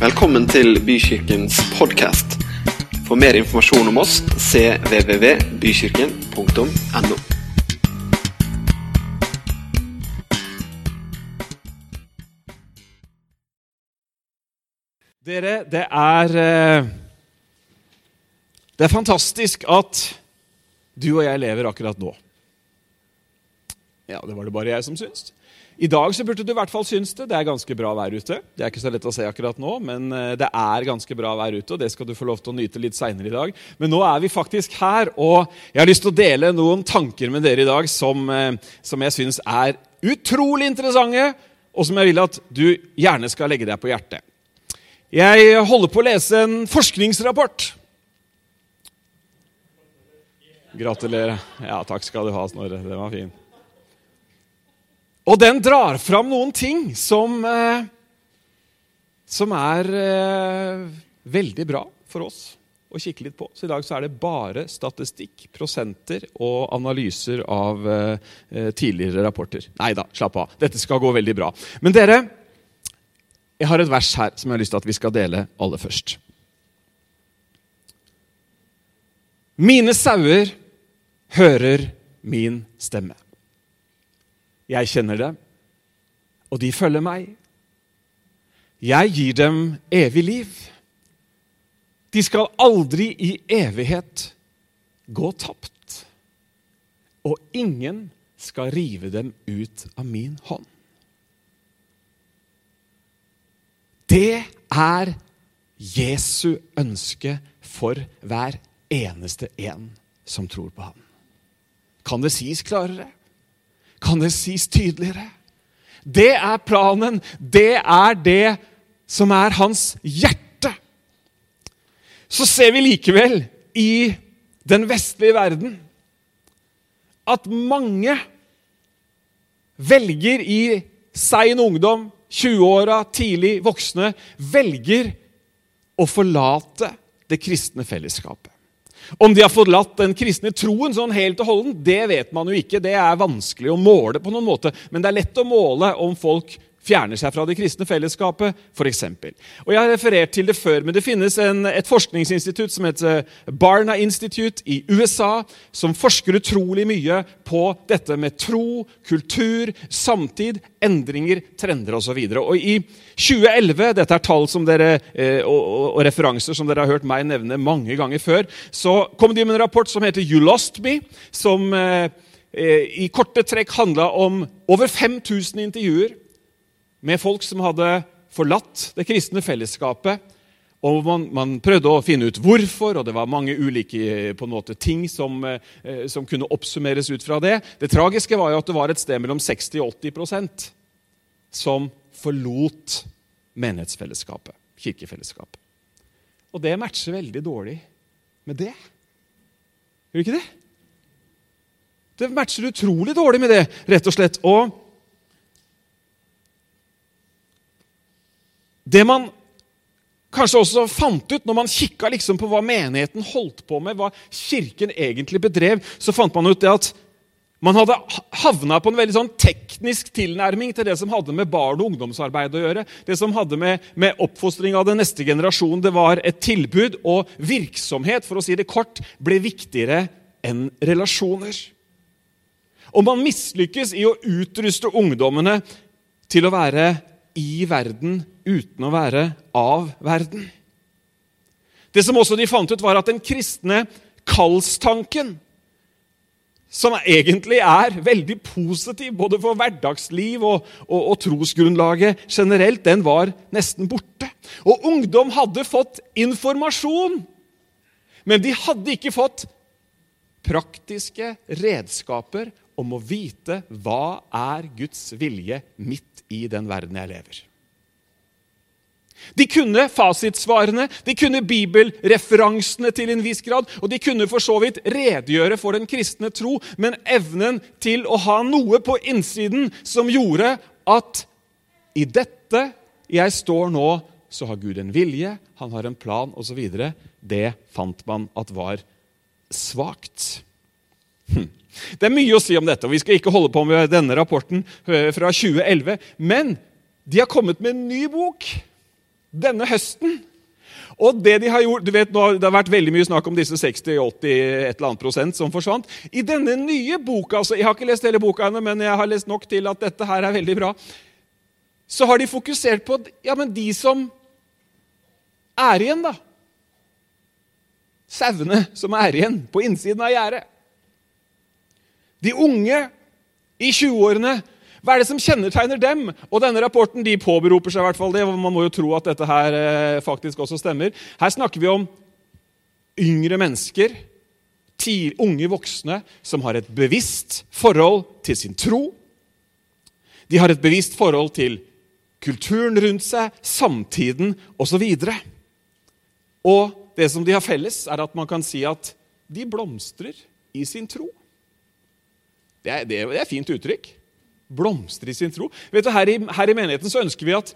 Velkommen til Bykirkens podkast. For mer informasjon om oss cvvvbykirken.no. Dere, det er eh, Det er fantastisk at du og jeg lever akkurat nå. Ja, det var det bare jeg som syns. I dag så burde du i hvert fall synes det. Det er ganske bra vær ute. Det er ikke så lett å se akkurat nå, men eh, det er ganske bra vær ute, og det skal du få lov til å nyte litt seinere i dag. Men nå er vi faktisk her, og jeg har lyst til å dele noen tanker med dere i dag som, eh, som jeg syns er utrolig interessante, og som jeg vil at du gjerne skal legge deg på hjertet. Jeg holder på å lese en forskningsrapport. Gratulerer. Ja, takk skal du ha, Snorre. Den var fin. Og den drar fram noen ting som, eh, som er eh, veldig bra for oss å kikke litt på. Så i dag så er det bare statistikk, prosenter og analyser av eh, tidligere rapporter. Nei da, slapp av. Dette skal gå veldig bra. Men dere, jeg har et vers her som jeg har lyst til at vi skal dele aller først. Mine sauer hører min stemme. Jeg kjenner dem, og de følger meg. Jeg gir dem evig liv. De skal aldri i evighet gå tapt, og ingen skal rive dem ut av min hånd. Det er Jesu ønske for hver eneste en som tror på ham. Kan det sies klarere? Kan det sies tydeligere? Det er planen. Det er det som er hans hjerte. Så ser vi likevel i den vestlige verden at mange velger i sein ungdom, 20-åra, tidlig voksne, velger å forlate det kristne fellesskapet. Om de har forlatt den kristne troen sånn helt og holden, det vet man jo ikke. Det er vanskelig å måle på noen måte, men det er lett å måle om folk fjerner seg fra det kristne fellesskapet, f.eks. Og Jeg har referert til det før, men det finnes en, et forskningsinstitutt som heter Barna Institute i USA, som forsker utrolig mye på dette med tro, kultur, samtid, endringer, trender osv. I 2011, dette er tall dere, eh, og, og, og, referanser som dere har hørt meg nevne mange ganger før, så kom de med en rapport som heter You Lost Me, som eh, eh i korte trekk handla om over 5000 intervjuer med folk som hadde forlatt det kristne fellesskapet. Og man, man, prøvde å finne ut hvorfor, og det var mange ulike måte, ting som, eh, som, kunne oppsummeres ut fra det. Det tragiske var jo at det var et sted mellom 60 og 80% som forlot menighetsfellesskapet, kirkefellesskapet. Og det matcher veldig dårlig med det. Gjør det ikke det? Det matcher utrolig dårlig med det, rett og slett. Og Det man kanskje også fant ut når man kikka liksom på hva menigheten holdt på med, hva kirken egentlig bedrev, så fant man ut det at man hadde havna på en veldig sånn teknisk tilnærming til det som hadde med barn- og ungdomsarbeid å gjøre. Det som hadde med, med oppfostring av den neste generasjonen Det var et tilbud, og virksomhet for å si det kort, ble viktigere enn relasjoner. Og man mislykkes i å utruste ungdommene til å være i verden uten å være av verden. Det som også de fant ut, var at den kristne kallstanken, som egentlig er veldig positiv både for hverdagsliv og, og, og, trosgrunnlaget generelt, den var nesten borte. Og ungdom hadde fått informasjon, men de hadde ikke fått praktiske redskaper om å vite hva er Guds vilje midt i den verden jeg lever. De kunne fasitsvarene, de kunne bibelreferansene til en viss grad, og de kunne for så vidt redegjøre for den kristne tro, men evnen til å ha noe på innsiden som gjorde at i dette jeg står nå, så har Gud en vilje, han har en plan osv. Det fant man at var svakt. Hm. Det er mye å si om dette, og vi skal ikke holde på med denne rapporten eh, fra 2011. Men de har kommet med en ny bok denne høsten. Og det de har gjort, du vet, nå, Det har vært veldig mye snakk om disse 60-80 et eller annet prosent som forsvant. I denne nye boka altså, Jeg har ikke lest hele boka ennå, men jeg har lest nok til at dette her er veldig bra. Så har de fokusert på ja, men de som er igjen, da. Sauene som er igjen på innsiden av gjerdet. De unge i 20-årene hva er det som kjennetegner dem? Og denne rapporten de påberoper seg i hvert fall det. Man må jo tro at dette her eh, faktisk også stemmer. Her snakker vi om yngre mennesker, unge voksne, som har et bevisst forhold til sin tro. De har et bevisst forhold til kulturen rundt seg, samtiden osv. Og, og det som de har felles, er at man kan si at de blomstrer i sin tro. Det er, det er et fint uttrykk blomstre i sin tro. Vet du, her i, her i menigheten så ønsker vi at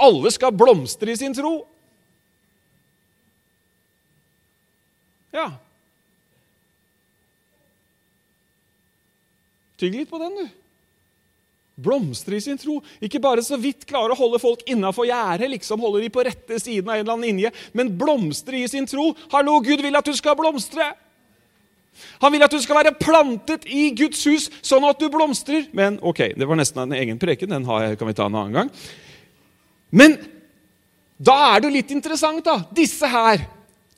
alle skal blomstre i sin tro. Ja. Tygg litt på den, du. Blomstre i sin tro. Ikke bare så vidt klare å holde folk innafor gjerdet, liksom holde de på rette siden av en eller annen linje, men blomstre i sin tro. Hallo, Gud vil at du skal blomstre! Han vil at du skal være plantet i Guds hus, sånn at du blomstrer. Men ok, det var nesten en egen preken. Den kan vi ta en annen gang. Men da er det litt interessant, da. Disse her,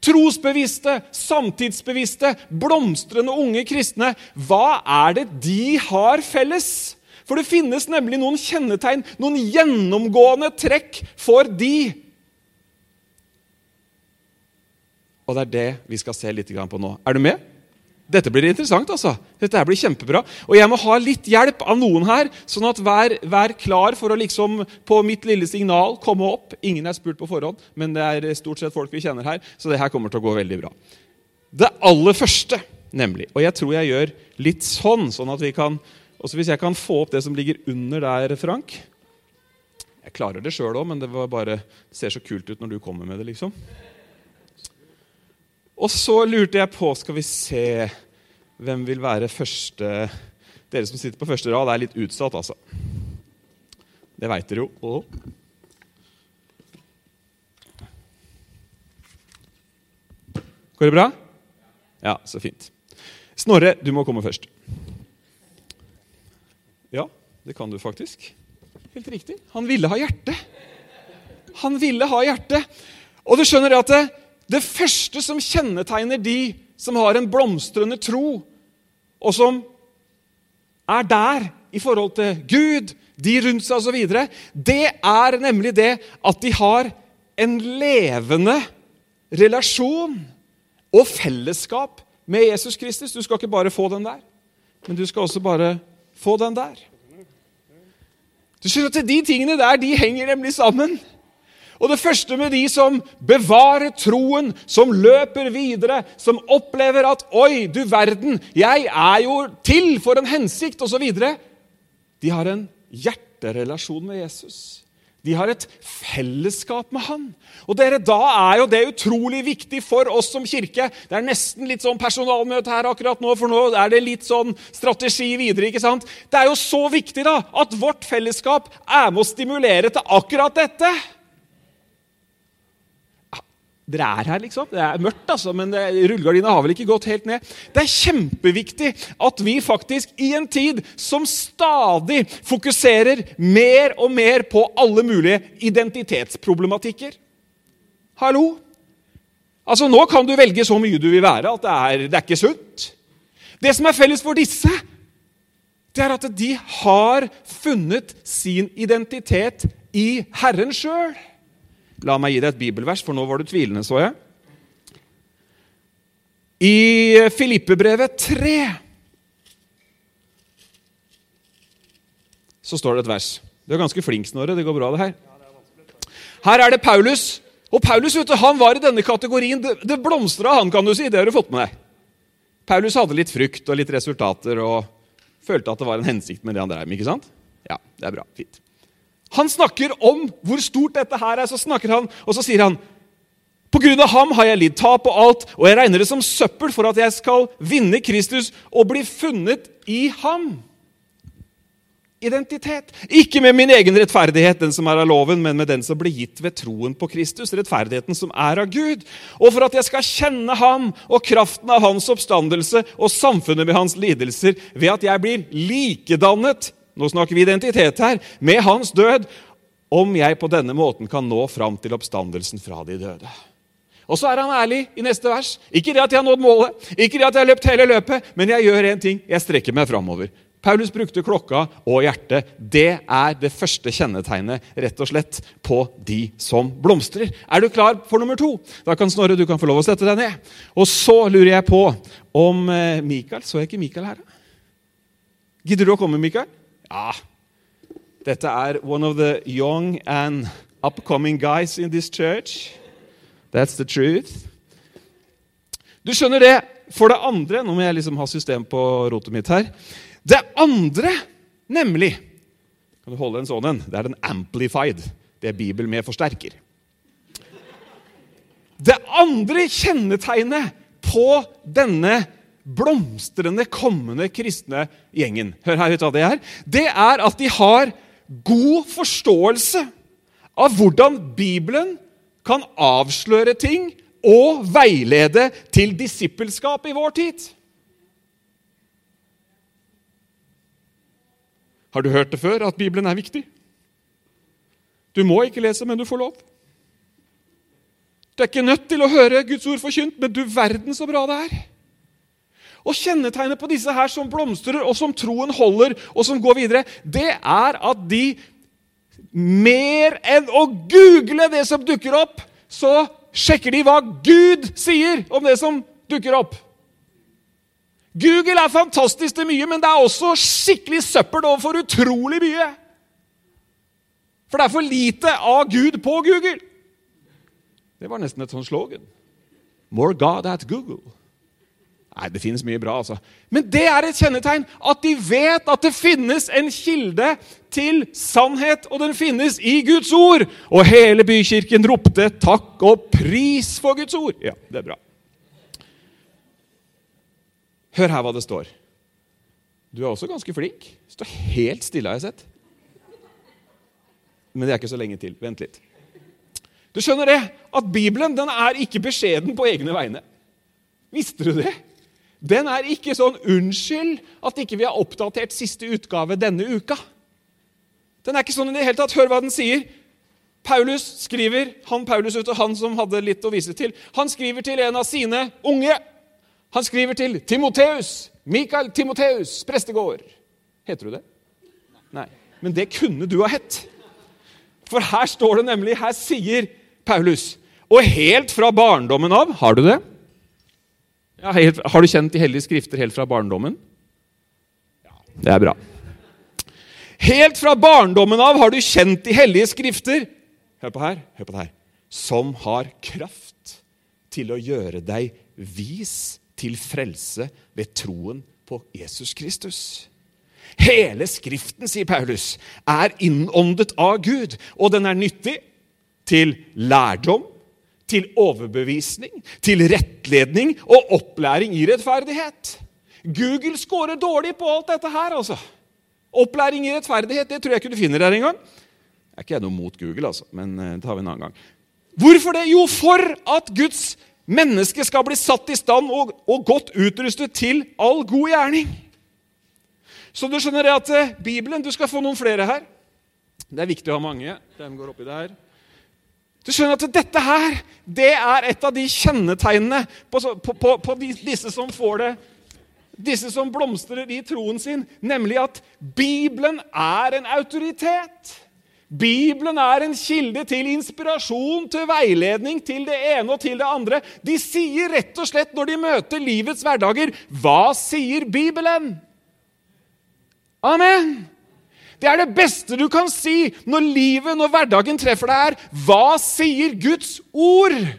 trosbevisste, samtidsbevisste, blomstrende unge kristne, hva er det de har felles? For det finnes nemlig noen kjennetegn, noen gjennomgående trekk for de. Og det er det vi skal se litt på nå. Er du med? Dette blir interessant. altså. Dette blir kjempebra. Og jeg må ha litt hjelp av noen her, sånn at vær, vær klar for å liksom på mitt lille signal komme opp. Ingen er spurt på forhånd, men det er stort sett folk vi kjenner her, så det her kommer til å gå veldig bra. Det aller første, nemlig, og jeg tror jeg gjør litt sånn, sånn at vi kan også Hvis jeg kan få opp det som ligger under der, Frank Jeg klarer det sjøl òg, men det, bare, det ser så kult ut når du kommer med det, liksom. Og så lurte jeg på Skal vi se Hvem vil være første Dere som sitter på første rad, er litt utsatt, altså. Det veit dere jo. Oh. Går det bra? Ja, så fint. Snorre, du må komme først. Ja, det kan du faktisk. Helt riktig. Han ville ha hjerte. Han ville ha hjerte. Og du skjønner at det, første som kjennetegner de som har en blomstrende tro, og som er der i forhold til Gud, de rundt seg osv., det er nemlig det at de har en levende relasjon og fellesskap med Jesus Kristus. Du skal ikke bare få den der, men du skal også bare få den der. Du skjønner at De tingene der de henger nemlig sammen. Og det første med de som bevarer troen, som løper videre, som opplever at 'Oi, du verden, jeg er jo til for en hensikt', osv. De har en hjerterelasjon med Jesus. De har et fellesskap med han. Og dere, Da er jo det utrolig viktig for oss som kirke. Det er nesten litt sånn personalmøte her akkurat nå, for nå er det litt sånn strategi videre. ikke sant? Det er jo så viktig da, at vårt fellesskap er med å stimulere til akkurat dette. Dere er her, liksom. Det er mørkt, altså, men rullegardina har vel ikke gått helt ned. Det er kjempeviktig at vi faktisk i en tid som stadig fokuserer mer og mer på alle mulige identitetsproblematikker. Hallo? Altså, Nå kan du velge så mye du vil være, at det er, det er ikke sunt. Det som er felles for disse, det er at de har funnet sin identitet i Herren sjøl. La meg gi deg et bibelvers, for nå var du tvilende, så jeg. I Filippebrevet 3 så står det et vers. Du er ganske flink, Snorre. Det går bra, det her. Her er det Paulus. Og Paulus vet du, han var i denne kategorien. Det, det blomstra han, kan du si. Det har du fått med deg. Paulus hadde litt frukt og litt resultater og følte at det var en hensikt med det han drev med. ikke sant? Ja, det er bra. Fint. Han snakker om hvor stort dette her er, så snakker han, og så sier han på grunn av ham har jeg lidd tap og alt, og jeg regner det som søppel for at jeg skal vinne Kristus og bli funnet i ham. identitet. Ikke med min egen rettferdighet, den som er av loven, men med den som ble gitt ved troen på Kristus, rettferdigheten som er av Gud. Og for at jeg skal kjenne ham og kraften av hans oppstandelse og samfunnet med hans lidelser, ved at jeg blir likedannet nå snakker vi identitet her, med hans død, om jeg på denne måten kan nå fram til oppstandelsen fra de døde. Og så er han ærlig i neste vers. Ikke det at jeg har nådd målet, ikke det at jeg har løpt hele løpet, men jeg gjør én ting. Jeg strekker meg framover. Paulus brukte klokka og hjertet. Det er det første kjennetegnet rett og slett på de som blomstrer. Er du klar for nummer to? Da kan Snorre du kan få lov å sette deg ned. Og så lurer jeg på om eh, Mikael Så jeg ikke Mikael her? Gidder du å komme, Mikael? Ja. Dette er one of the young and upcoming guys in this church. That's the truth. Du skjønner det. For det andre Nå må jeg liksom ha system på rotet mitt her. Det andre, nemlig Kan du holde en sånn en? Det er den amplified. Det er Bibel med forsterker. Det andre kjennetegnet på denne blomstrende, kommende kristne gjengen Hør her, vet du hva det er? Det er at de har god forståelse av hvordan Bibelen kan avsløre ting og veilede til disippelskap i vår tid. Har du hørt det før, at Bibelen er viktig? Du må ikke lese, men du får lov. Du er ikke nødt til å høre Guds ord forkynt, men du verden så bra det er. Og Kjennetegnet på disse her som blomstrer, og som troen holder, og som går videre, det er at de mer enn å google det som dukker opp, så sjekker de hva Gud sier om det som dukker opp. Google er fantastisk til mye, men det er også skikkelig søppel overfor utrolig mye. For det er for lite av Gud på Google. Det var nesten et sånt slogan. More God at Google. Nei, det finnes mye bra, altså. Men det er et kjennetegn at de vet at det finnes en kilde til sannhet, og den finnes i Guds ord. Og hele bykirken ropte 'takk og pris for Guds ord'. Ja, det er bra. Hør her hva det står. Du er også ganske flink. Står helt stille, har jeg sett. Men det er ikke så lenge til. Vent litt. Du skjønner det? At Bibelen den er ikke beskjeden på egne vegne. Visste du det? Den er ikke sånn 'unnskyld at ikke vi har oppdatert siste utgave denne uka'. Den er ikke sånn i det hele tatt. Hør hva den sier. Paulus skriver, han Paulus ut, og han som hadde litt å vise til, han skriver til en av sine unge. Han skriver til Timoteus. Mikael Timoteus, prestegård. Heter du det? Nei. Men det kunne du ha hett. For her står det nemlig, her sier Paulus Og helt fra barndommen av Har du det? Ja, helt, har du kjent de hellige skrifter helt fra barndommen? Ja, Det er bra. Helt fra barndommen av har du kjent de hellige skrifter Hør på her, hør på det her. Som har kraft til å gjøre deg vis til frelse ved troen på Jesus Kristus. Hele Skriften, sier Paulus, er innåndet av Gud, og den er nyttig til lærdom, til overbevisning, til rettledning og opplæring i rettferdighet. Google scorer dårlig på alt dette her, altså. Opplæring i rettferdighet det tror jeg ikke du finner her engang. Jeg er ikke noe mot Google, altså, men eh, det tar vi en annen gang. Hvorfor det? Jo, for at Guds menneske skal bli satt i stand og, og godt utrustet til all god gjerning. Så du skjønner at eh, Bibelen Du skal få noen flere her. Det er viktig å ha mange. Den går oppi der. Du skjønner at dette her det er et av de kjennetegnene på, på, på, på disse som får det disse som blomstrer i troen sin, nemlig at Bibelen er en autoritet. Bibelen er en kilde til inspirasjon, til veiledning, til det ene og til det andre. De sier rett og slett når de møter livets hverdager, 'Hva sier Bibelen?' Amen! Det er det beste du kan si når livet, når hverdagen treffer deg, er 'Hva sier Guds ord?'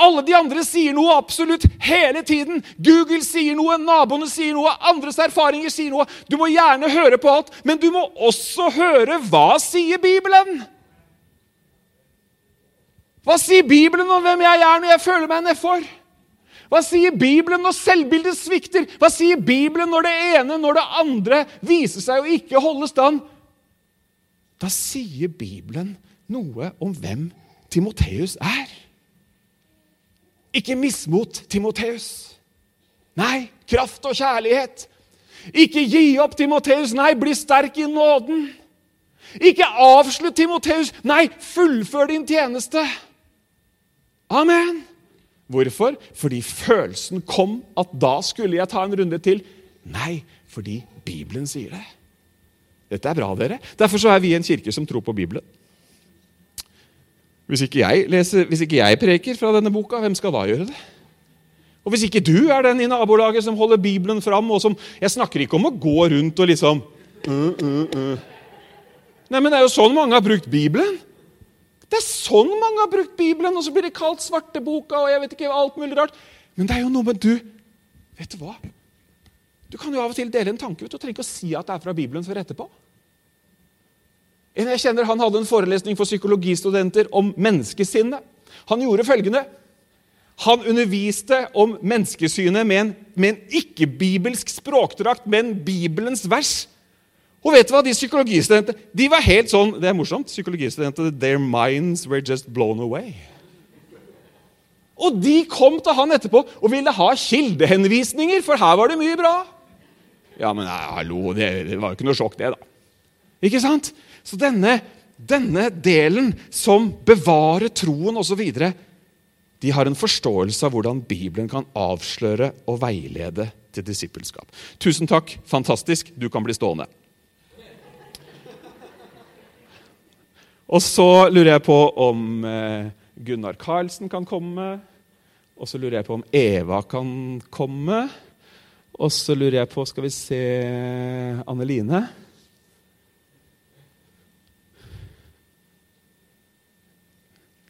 Alle de andre sier noe absolutt hele tiden. Google sier noe, naboene sier noe, andres erfaringer sier noe. Du må gjerne høre på alt, men du må også høre hva sier Bibelen. Hva sier Bibelen om hvem jeg er når jeg føler meg nedfor? Hva sier Bibelen når selvbildet svikter? Hva sier Bibelen når det ene, når det andre viser seg å ikke holde stand? Da sier Bibelen noe om hvem Timoteus er. Ikke mismot Timoteus. Nei, kraft og kjærlighet. Ikke gi opp Timoteus. Nei, bli sterk i nåden. Ikke avslutt Timoteus. Nei, fullfør din tjeneste. Amen. Hvorfor? Fordi følelsen kom at da skulle jeg ta en runde til. Nei, fordi Bibelen sier det. Dette er bra, dere. Derfor så er vi en kirke som tror på Bibelen. Hvis ikke jeg, leser, hvis ikke jeg preker fra denne boka, hvem skal da gjøre det? Og Hvis ikke du er den i nabolaget som holder Bibelen fram og som, Jeg snakker ikke om å gå rundt og liksom uh, uh, uh. Nei, men Det er jo sånn mange har brukt Bibelen. Det er sånn mange har brukt Bibelen, og så blir det kalt svarteboka og jeg vet ikke alt mulig rart. Men det er jo noe med du Vet du hva? Du kan jo av og til dele en tanke. Du trenger ikke å si at det er fra Bibelen før etterpå. En jeg kjenner, han hadde en forelesning for psykologistudenter om menneskesinnet. Han gjorde følgende. Han underviste om menneskesynet med en, en ikke-bibelsk språkdrakt, men Bibelens vers. Og vet du hva, de psykologistudentene de var helt sånn, Det er morsomt. psykologistudenter, Their minds were just blown away. Og de kom til han etterpå og ville ha kildehenvisninger, for her var det mye bra. Ja, men nei, hallo, det, det var jo ikke noe sjokk, det, da. Ikke sant? Så denne, denne delen som bevarer troen osv., de har en forståelse av hvordan Bibelen kan avsløre og veilede til disippelskap. Tusen takk. Fantastisk. Du kan bli stående. Og så lurer jeg på om eh, Gunnar Karlsen kan komme. Og så lurer jeg på om Eva kan komme. Og så lurer jeg på Skal vi se Anneline?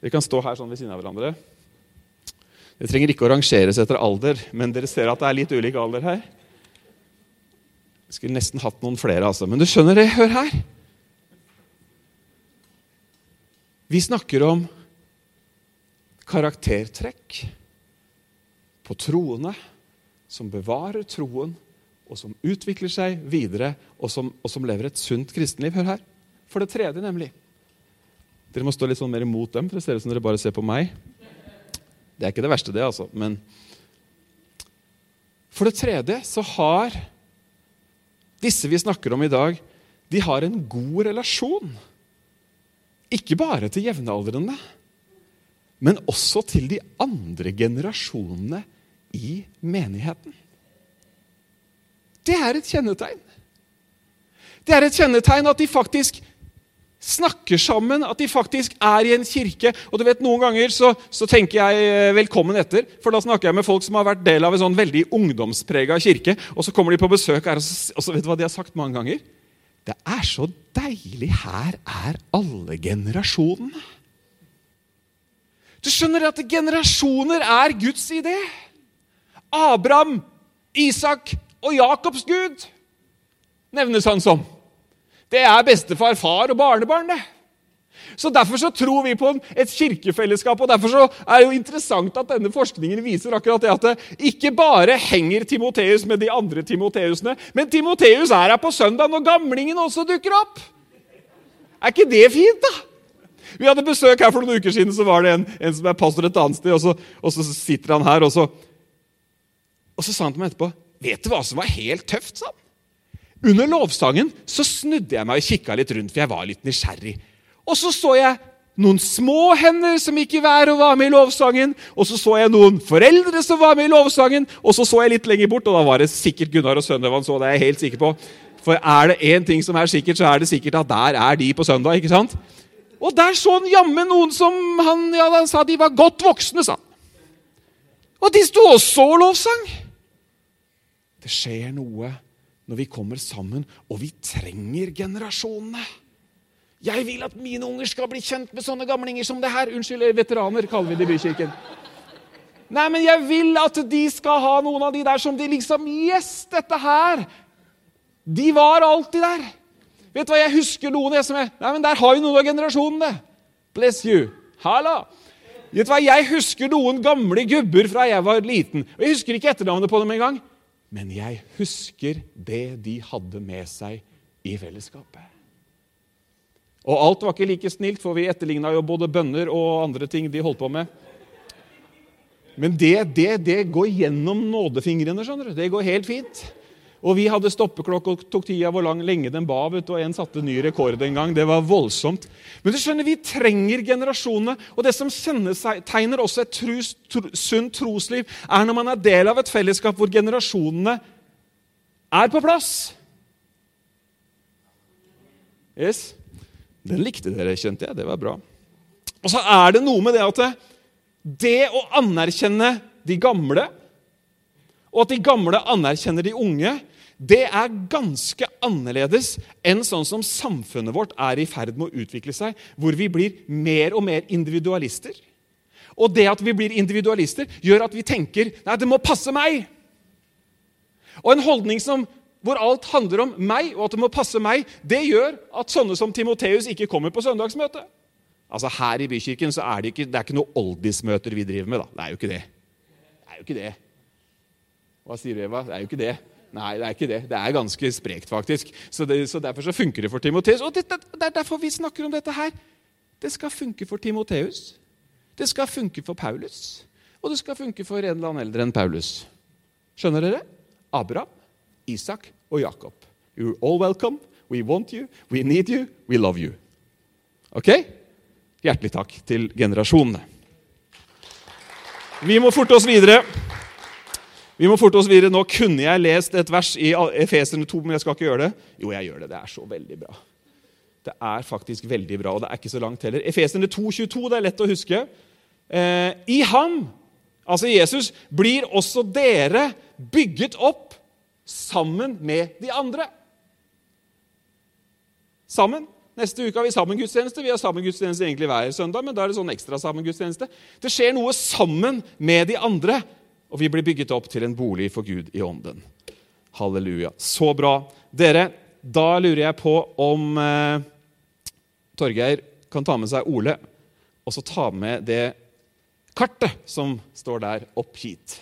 Dere kan stå her sånn ved siden av hverandre. Det trenger ikke å rangeres etter alder, men dere ser at det er litt ulik alder her. Jeg skulle nesten hatt noen flere, altså. Men du skjønner det, hør her. Vi snakker om karaktertrekk på troende som bevarer troen, og som utvikler seg videre, og som, og som lever et sunt kristenliv. Hør her. For det tredje, nemlig. Dere må stå litt sånn mer imot dem, for det ser ut som dere bare ser på meg. Det er ikke det verste, det, altså. Men for det tredje så har disse vi snakker om i dag, de har en god relasjon ikke bare til jevnaldrende, men også til de andre generasjonene i menigheten. Det er et kjennetegn. Det er et kjennetegn at de faktisk snakker sammen, at de faktisk er i en kirke. Og du vet, Noen ganger så, så, tenker jeg eh, 'velkommen etter', for da snakker jeg med folk som har vært del av en sånn veldig ungdomsprega kirke. Og så kommer de på besøk her, og så, og så vet du hva de har sagt mange ganger? Det er så deilig. Her er alle generasjonene. Du skjønner at generasjoner er Guds idé. Abraham, Isak og Jakobs Gud nevnes han som. Det er bestefar, far og barnebarn, det. Så Derfor så tror vi på et kirkefellesskap, og derfor så er det jo interessant at denne forskningen viser akkurat det at det ikke bare henger Timoteus med de andre Timoteusene, men Timoteus er her på søndag når gamlingen også dukker opp. Er ikke det fint, da? Vi hadde besøk her for noen uker siden, så var det en, en som er pastor et annet sted. og så, og så sitter han her, og så, og så sa han til meg etterpå Vet du hva som var helt tøft? sa han. Under lovsangen så snudde jeg meg og kikka litt rundt, for jeg var litt nysgjerrig. Og så så jeg noen små hender som gikk i været og var med i lovsangen. Og så så jeg noen foreldre som var med i lovsangen. Og så så jeg litt lenger bort, og da var det sikkert Gunnar og Sønnevann så. det er jeg helt sikker på. For er det én ting som er sikkert, så er det sikkert at der er de på søndag. ikke sant? Og der så han jammen noen som han, ja, han sa de var godt voksne, sa han. Og de sto og lovsang. Det skjer noe når vi kommer sammen, og vi trenger generasjonene. Jeg vil at mine unger skal bli kjent med sånne gamlinger som det her. Unnskyld, veteraner kaller vi det i bykirken. Nei, men jeg vil at de skal ha noen av de der som de liksom Yes, dette her! De var alltid der. Vet du hva, Jeg husker noen jeg som er, Nei, men Der har jo noen av generasjonene. Bless you. Halla. Vet du hva? Jeg husker noen gamle gubber fra jeg var liten. og Jeg husker ikke etternavnet på dem engang. Men jeg husker det de hadde med seg i fellesskapet. Og alt var ikke like snilt, for vi etterligna jo både bønner og andre ting de holdt på med. Men det, det, det går gjennom nådefingrene. skjønner du. Det går helt fint. Og vi hadde stoppeklokke og tok tida hvor lang, lenge den ba. Vet, og En satte ny rekord en gang. Det var voldsomt. Men du skjønner, vi trenger generasjonene. Og det som tegner også et trus, tro, sunt trosliv, er når man er del av et fellesskap hvor generasjonene er på plass. Yes. Den likte dere, kjente jeg. Det var bra. Og så er det noe med det at det å anerkjenne de gamle, og at de gamle anerkjenner de unge, det er ganske annerledes enn sånn som samfunnet vårt er i ferd med å utvikle seg, hvor vi blir mer og mer individualister. Og det at vi blir individualister, gjør at vi tenker nei, det må passe meg. Og en holdning som, hvor alt handler om meg, og at det må passe meg, det gjør at sånne som Timoteus ikke kommer på søndagsmøte. Altså Her i Bykirken så er det ikke, det er ikke noe oldismøter vi driver med. da. Det er jo ikke det. Det er jo ikke det. Hva sier du, Eva? Det er jo ikke det. Nei, det er ikke det. Det er ganske sprekt, faktisk. Så, det, så Derfor så funker det for Timoteus. Og det, det, er derfor vi snakker om dette her. Det skal funke for Timoteus. Det skal funke for Paulus. Og det skal funke for en eller annen eldre enn Paulus. Skjønner dere? Abraham, Isak og Jakob. You're all welcome. We want you. We need you. We love you. Ok? Hjertelig takk til generasjonene. Vi må forte oss videre. Vi må forte oss videre. Nå kunne jeg lest et vers i Efeserne 2, men jeg skal ikke gjøre det. Jo, jeg gjør det. Det er så veldig bra. Det er faktisk veldig bra, og det er ikke så langt heller. Efeserne 2, 22, det er lett å huske. Eh, I ham, altså Jesus, blir også dere bygget opp sammen med de andre. Sammen. Neste uke har vi sammen gudstjeneste. Vi har sammen gudstjeneste egentlig hver søndag, men da er det sånn ekstra sammen gudstjeneste. Det skjer noe sammen med de andre. Og vi blir bygget opp til en bolig for Gud i ånden. Halleluja. Så bra. Dere, da lurer jeg på om eh, Torgeir kan ta med seg Ole og så ta med det kartet som står der opp hit.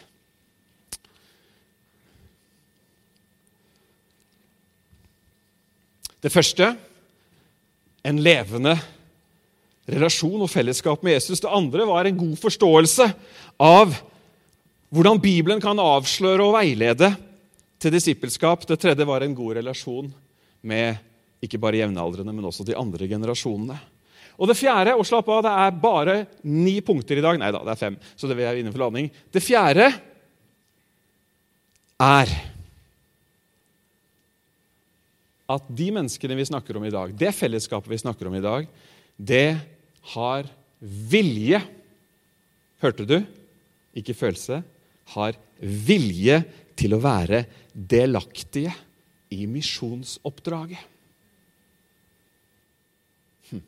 Det første en levende relasjon og fellesskap med Jesus. Det andre var en god forståelse av hvordan Bibelen kan avsløre og veilede til disippelskap. Det tredje var en god relasjon med ikke bare jevnaldrende, men også de andre generasjonene. Og det fjerde og slapp av, det er bare ni punkter i dag. Nei da, det er fem. så det vil jeg for landing. Det fjerde er at de menneskene vi snakker om i dag, det fellesskapet vi snakker om i dag, det har vilje. Hørte du? Ikke følelse har vilje til å være delaktige i misjonsoppdraget. Hm.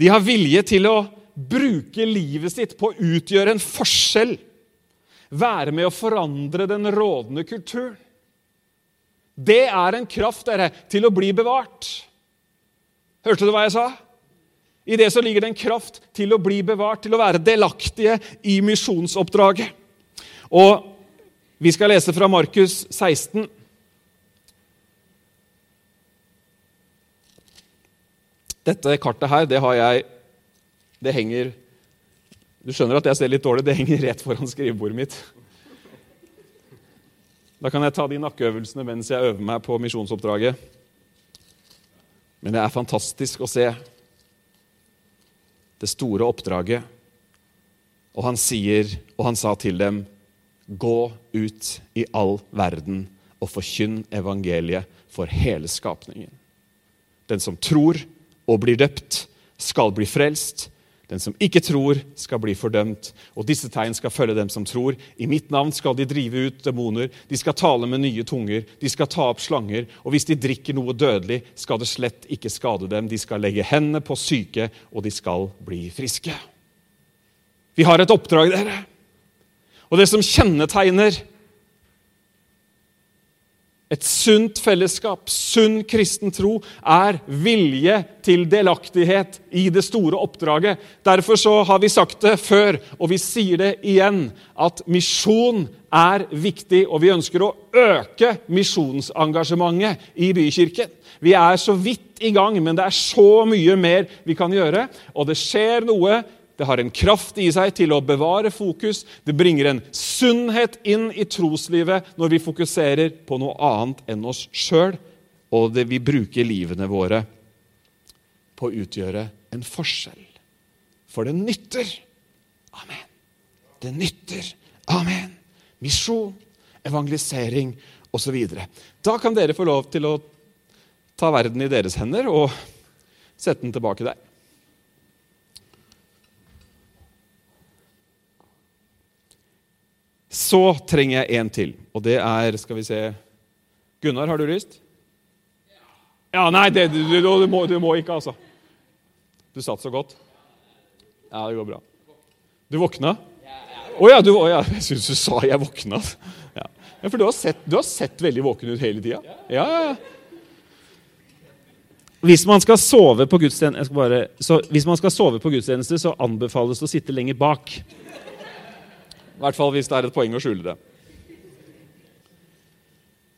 De har vilje til å bruke livet sitt på å utgjøre en forskjell. Være med å forandre den rådende kulturen. Det er en kraft dere, til å bli bevart. Hørte du hva jeg sa? I det så ligger det en kraft til å bli bevart, til å være delaktige i misjonsoppdraget. Og vi skal lese fra Markus 16. Dette kartet her, det har jeg Det henger Du skjønner at jeg ser litt dårlig. Det henger rett foran skrivebordet mitt. Da kan jeg ta de nakkeøvelsene mens jeg øver meg på misjonsoppdraget. Men det er fantastisk å se det store oppdraget. Og han sier, og han sa til dem Gå ut i all verden og forkynn evangeliet for hele skapningen. Den som tror og blir døpt, skal bli frelst. Den som ikke tror, skal bli fordømt. Og disse tegn skal følge dem som tror. I mitt navn skal de drive ut demoner, de skal tale med nye tunger, de skal ta opp slanger, og hvis de drikker noe dødelig, skal det slett ikke skade dem. De skal legge hendene på syke, og de skal bli friske. Vi har et oppdrag, dere. Og det som kjennetegner Et sunt fellesskap, sunn kristen tro, er vilje til delaktighet i det store oppdraget. Derfor så har vi sagt det før, og vi sier det igjen, at misjon er viktig. Og vi ønsker å øke misjonsengasjementet i bykirken. Vi er så vidt i gang, men det er så mye mer vi kan gjøre. Og det skjer noe det har en kraft i seg til å bevare fokus. Det bringer en sunnhet inn i troslivet når vi fokuserer på noe annet enn oss sjøl, og det vi bruker livene våre på å utgjøre en forskjell. For det nytter. Amen. Det nytter. Amen. Misjon, evangelisering osv. Da kan dere få lov til å ta verden i deres hender og sette den tilbake der. Så trenger jeg en til, og det er Skal vi se Gunnar, har du lyst? Ja, Nei, det, du, du, du, må, du, må, ikke, altså. Du satt så godt. Ja, det går bra. Du våkna? Å oh, ja, du, oh, ja, jeg syns du sa jeg våkna. Ja. ja for du har, sett, du har, sett, veldig våken ut hele tida. Ja, ja, ja. Hvis man skal sove på gudstjeneste, så, hvis man skal sove på gudstjeneste, så anbefales det å sitte lenger bak. I hvert fall hvis det er et poeng å skjule det.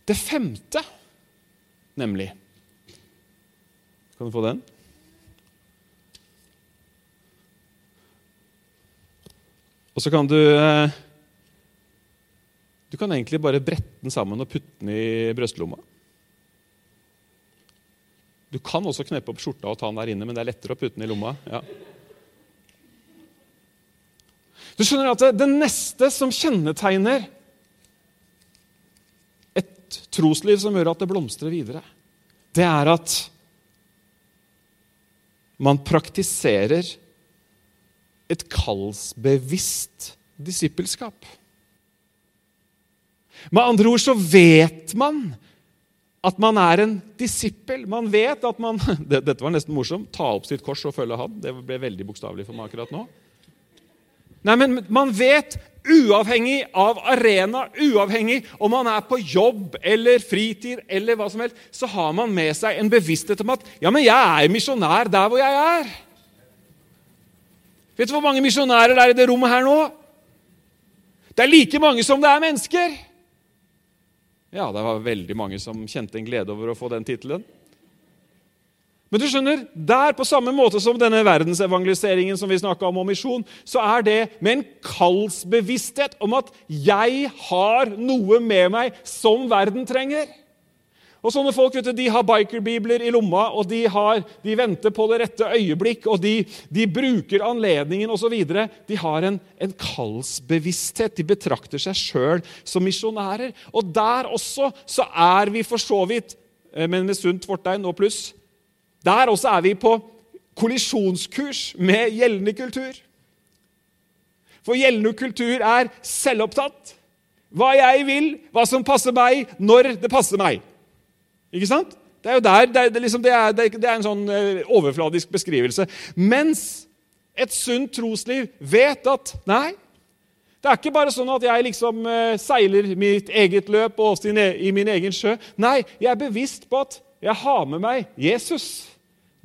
Det femte, nemlig Kan du få den? Og så kan du eh, Du kan egentlig bare brette den sammen og putte den i brystlomma. Du kan også kneppe opp skjorta og ta den der inne, men det er lettere å putte den i lomma. Ja. Du skjønner at det, neste som kjennetegner et trosliv som gjør at det blomstrer videre, det er at man praktiserer et kallsbevisst disippelskap. Med andre ord så vet man at man er en disippel. Man vet at man Dette var nesten morsomt. Ta opp sitt kors og følge han. Det ble veldig bokstavelig for meg akkurat nå. Nei, men man vet, uavhengig av arena, uavhengig om man er på jobb eller fritid, eller hva som helst, så har man med seg en bevissthet om at ja, men jeg er misjonær der hvor jeg er. Vet du hvor mange misjonærer det er i det rommet her nå? Det er like mange som det er mennesker. Ja, det var veldig mange som kjente en glede over å få den tittelen. Men du skjønner, der på samme måte som denne verdensevangeliseringen som vi om, om misjon, så er det med en kallsbevissthet om at jeg har noe med meg som verden trenger. Og sånne folk vet du, de har bikerbibler i lomma, og de, har, de venter på det rette øyeblikk, og de, de bruker anledningen osv. De har en, en kallsbevissthet. De betrakter seg sjøl som misjonærer. Og der også så er vi for så vidt, eh, men med sunt fortegn og pluss, der også er vi på kollisjonskurs med gjeldende kultur. For gjeldende kultur er selvopptatt. Hva jeg vil, hva som passer meg, når det passer meg. Ikke sant? Det er jo der, det er, liksom, det er, det er en sånn uh, overfladisk beskrivelse. Mens et sunt trosliv vet at nei, det er ikke bare sånn at jeg liksom uh, seiler mitt eget løp og i min egen sjø. Nei, jeg er bevisst på at jeg har med meg Jesus.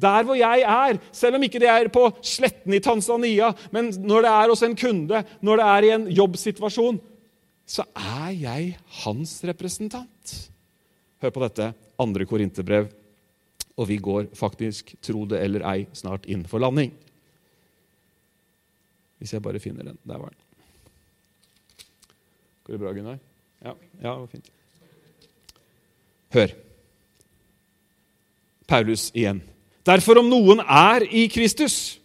Der hvor jeg er, selv om ikke det er på sletten i Tanzania, men når det er hos en kunde, når det er i en jobbsituasjon, så er jeg hans representant. Hør på dette, andre korinterbrev. Og vi går faktisk, tro det eller ei, snart inn for landing. Hvis jeg bare finner den. Der var den. Går det bra, Gunnar? Ja, ja det var fint. Hør. Paulus igjen. Derfor, om noen er i Kristus,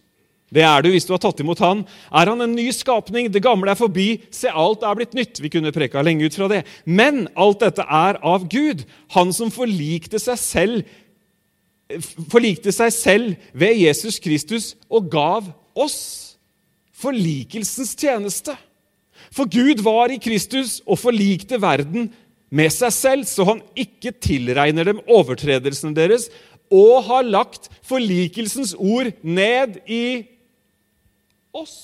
det er du hvis du har tatt imot han, er han en ny skapning. Det gamle er forbi. Se, alt er blitt nytt. Vi kunne preka lenge ut fra det. Men alt dette er av Gud, han som forlikte seg selv, forlikte seg selv ved Jesus Kristus og gav oss forlikelsens tjeneste. For Gud var i Kristus og forlikte verden med seg selv, så han ikke tilregner dem overtredelsene deres, og har lagt forlikelsens ord ned i oss.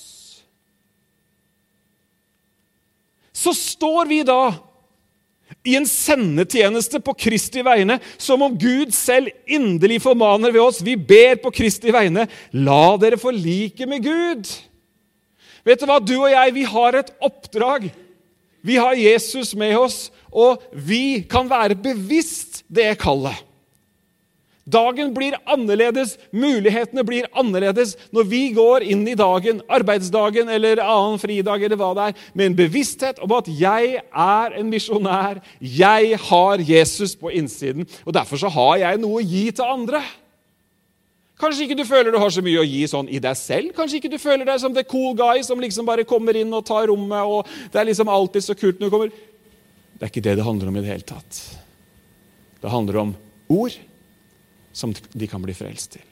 Så står vi da i en sendetjeneste på Kristi vegne, som om Gud selv inderlig formaner ved oss. Vi ber på Kristi vegne. La dere forlike med Gud. Vet du hva? Du og jeg, vi har et oppdrag. Vi har Jesus med oss, og vi kan være bevisst det kallet. Dagen blir annerledes, mulighetene blir annerledes når vi går inn i dagen, arbeidsdagen eller annen fridag, eller hva det er, med en bevissthet om at jeg er en misjonær. Jeg har Jesus på innsiden, og derfor så har jeg noe å gi til andre. Kanskje ikke du føler du har så mye å gi sånn i deg selv. Kanskje ikke du føler deg som the cool guy som liksom bare kommer inn og tar rommet, og det er liksom alltid så kult når du kommer. Det er ikke det det handler om i det hele tatt. Det handler om ord som de kan bli frelst til.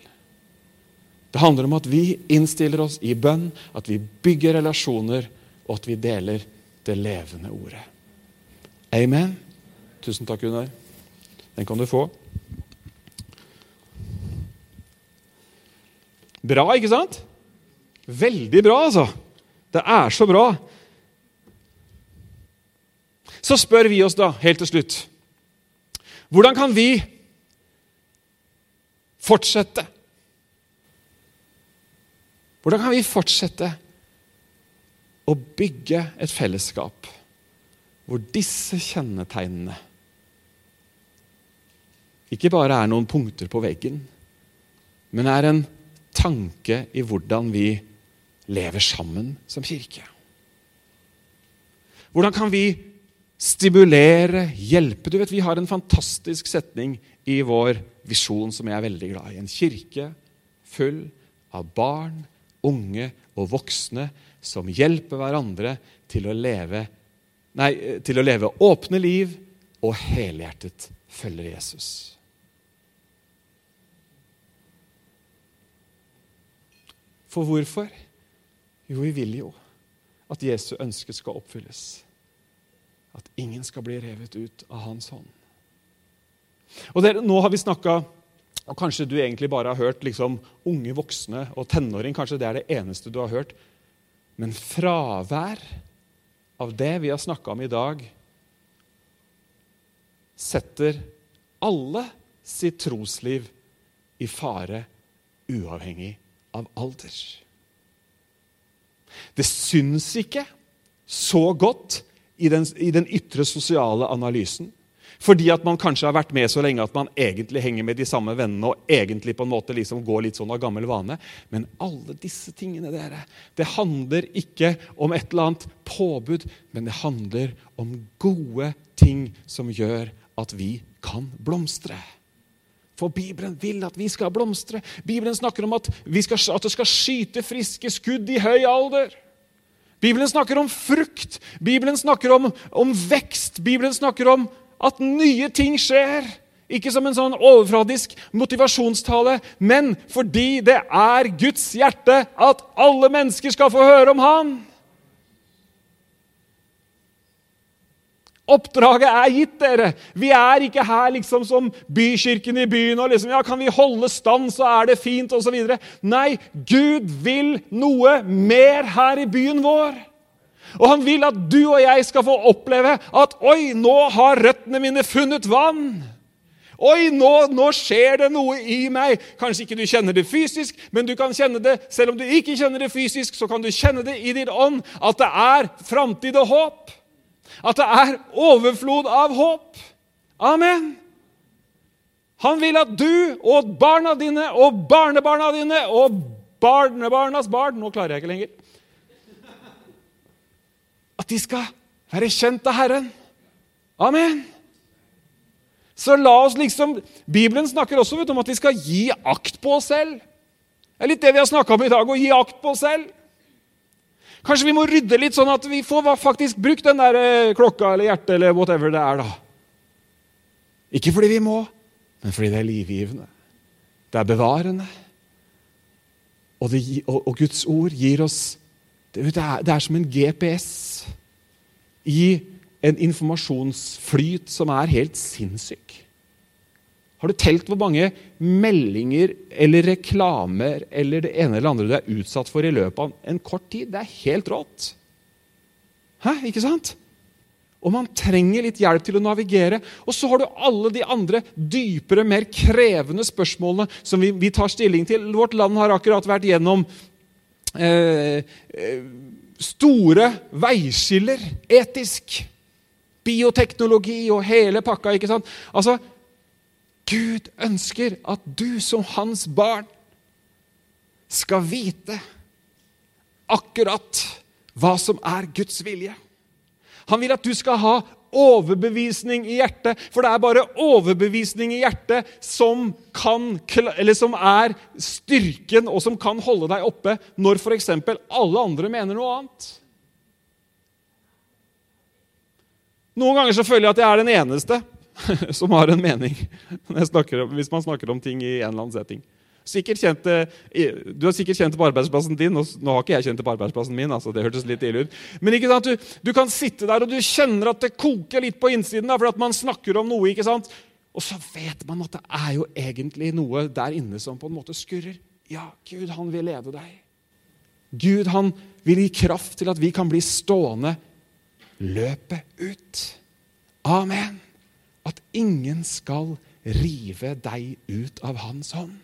Det handler om at vi innstiller oss i bønn, at vi bygger relasjoner, og at vi deler det levende ordet. Amen. Tusen takk, Gunnar. Den kan du få. Bra, ikke sant? Veldig bra, altså. Det er så bra. Så spør vi oss da, helt til slutt Hvordan kan vi fortsette. Hvordan kan vi fortsette å bygge et fellesskap hvor disse kjennetegnene ikke bare er noen punkter på veggen, men er en tanke i hvordan vi lever sammen som kirke? Hvordan kan vi stimulere, hjelpe? Du vet, Vi har en fantastisk setning i vår visjon som jeg er veldig glad i. En kirke full av barn, unge og voksne som hjelper hverandre til å leve, nei, til å leve åpne liv og helhjertet følger Jesus. For hvorfor? Jo, vi vil jo at Jesu ønske skal oppfylles. At ingen skal bli revet ut av hans hånd. Og dere, Nå har vi snakka og Kanskje du egentlig bare har hørt liksom, unge voksne og tenåring. Kanskje det er det eneste du har hørt. Men fravær av det vi har snakka om i dag, setter alle sitt trosliv i fare, uavhengig av alder. Det syns ikke så godt i den, i den ytre sosiale analysen. Fordi at man kanskje har vært med så lenge at man egentlig henger med de samme vennene og egentlig på en måte liksom går litt sånn av gammel vane. Men alle disse tingene, dere, det handler ikke om et eller annet påbud, men det handler om gode ting som gjør at vi kan blomstre. For Bibelen vil at vi skal blomstre. Bibelen snakker om at, skal, at det skal skyte friske skudd i høy alder. Bibelen snakker om frukt, Bibelen snakker om, om vekst. Bibelen snakker om at nye ting skjer. Ikke som en sånn overfladisk motivasjonstale, men fordi det er Guds hjerte at alle mennesker skal få høre om Han. Oppdraget er gitt dere. Vi er ikke her liksom som bykirken i byen og liksom, ja, kan vi holde stand, så er det fint, osv. Nei, Gud vil noe mer her i byen vår. Og han vil at du og jeg skal få oppleve at Oi, nå har røttene mine funnet vann. Oi, nå, nå, skjer det noe i meg. Kanskje ikke du kjenner det fysisk, men du kan kjenne det selv om du ikke kjenner det fysisk, så kan du kjenne det i din ånd at det er framtid og håp. At det er overflod av håp. Amen. Han vil at du og barna dine og barnebarna dine og barnebarnas barn Nå klarer jeg ikke lenger at de skal være kjent av Herren. Amen. Så la oss liksom, Bibelen snakker også vet, om at vi skal gi akt på oss selv. Det er litt det vi har snakka om i dag, å gi akt på oss selv. Kanskje vi må rydde litt, sånn at vi får faktisk brukt den der eh, klokka eller hjertet eller whatever det er. da. Ikke fordi vi må, men fordi det er livgivende. Det er bevarende. Og, det, og, og Guds ord gir oss det er, det er som en GPS i en informasjonsflyt som er helt sinnssyk. Har du telt hvor mange meldinger eller reklamer eller det ene eller andre du er utsatt for i løpet av en kort tid? Det er helt rått. Hæ, ikke sant? Og man trenger litt hjelp til å navigere. Og så har du alle de andre dypere, mer krevende spørsmålene som vi, vi tar stilling til. Vårt land har akkurat vært gjennom eh, eh, store veiskiller etisk. Bioteknologi og hele pakka. ikke sant? Altså, Gud ønsker at du som hans barn skal vite akkurat hva som er Guds vilje. Han vil at du skal ha overbevisning i hjertet, for det er bare overbevisning i hjertet som, kan, som er styrken, og som kan holde deg oppe når f.eks. alle andre mener noe annet. Noen ganger så føler jeg at jeg er den eneste som har en mening om, hvis man snakker om ting i en eller annen setting. Kjent, du har sikkert kjent det på arbeidsplassen din. og Nå har ikke jeg kjent det på arbeidsplassen min. altså det hørtes litt ille ut. Men ikke sant, du, du, kan sitte der og du kjenner at det koker litt på innsiden. Da, for at man snakker om noe. ikke sant? Og så vet man at det er jo egentlig noe der inne som på en måte skurrer. Ja, Gud, han vil lede deg. Gud, han vil gi kraft til at vi kan bli stående løpet ut. Amen. At ingen skal rive deg ut av hans hånd.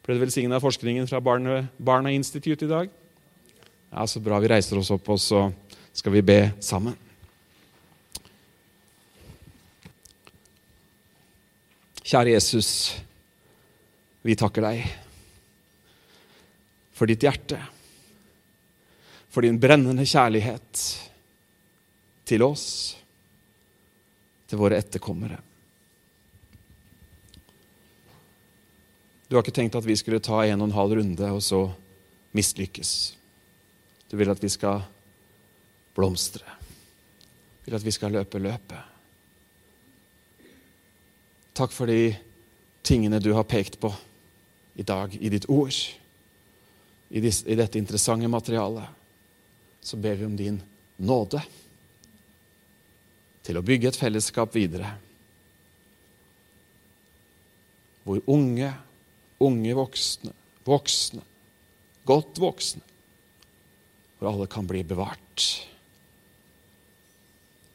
Ble det velsigna av forskningen fra Barne, Barna Institute i dag? Ja, Så bra. Vi reiser oss opp, og så skal vi be sammen. Kjære Jesus, vi takker deg for ditt hjerte, for din brennende kjærlighet til oss, til våre etterkommere. Du har ikke tenkt at vi skulle ta en og en halv runde og så mislykkes. Du vil at vi skal blomstre. Du vil at vi skal løpe løpet. Takk for de tingene du har pekt på i dag i ditt ord, i, dette interessante materialet. Så ber vi om din nåde til å bygge et fellesskap videre, hvor unge unge voksne, voksne, godt voksne, hvor alle kan bli bevart.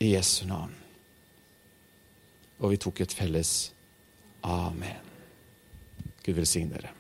I Jesu navn. Og vi tok et felles amen. Gud velsigne dere.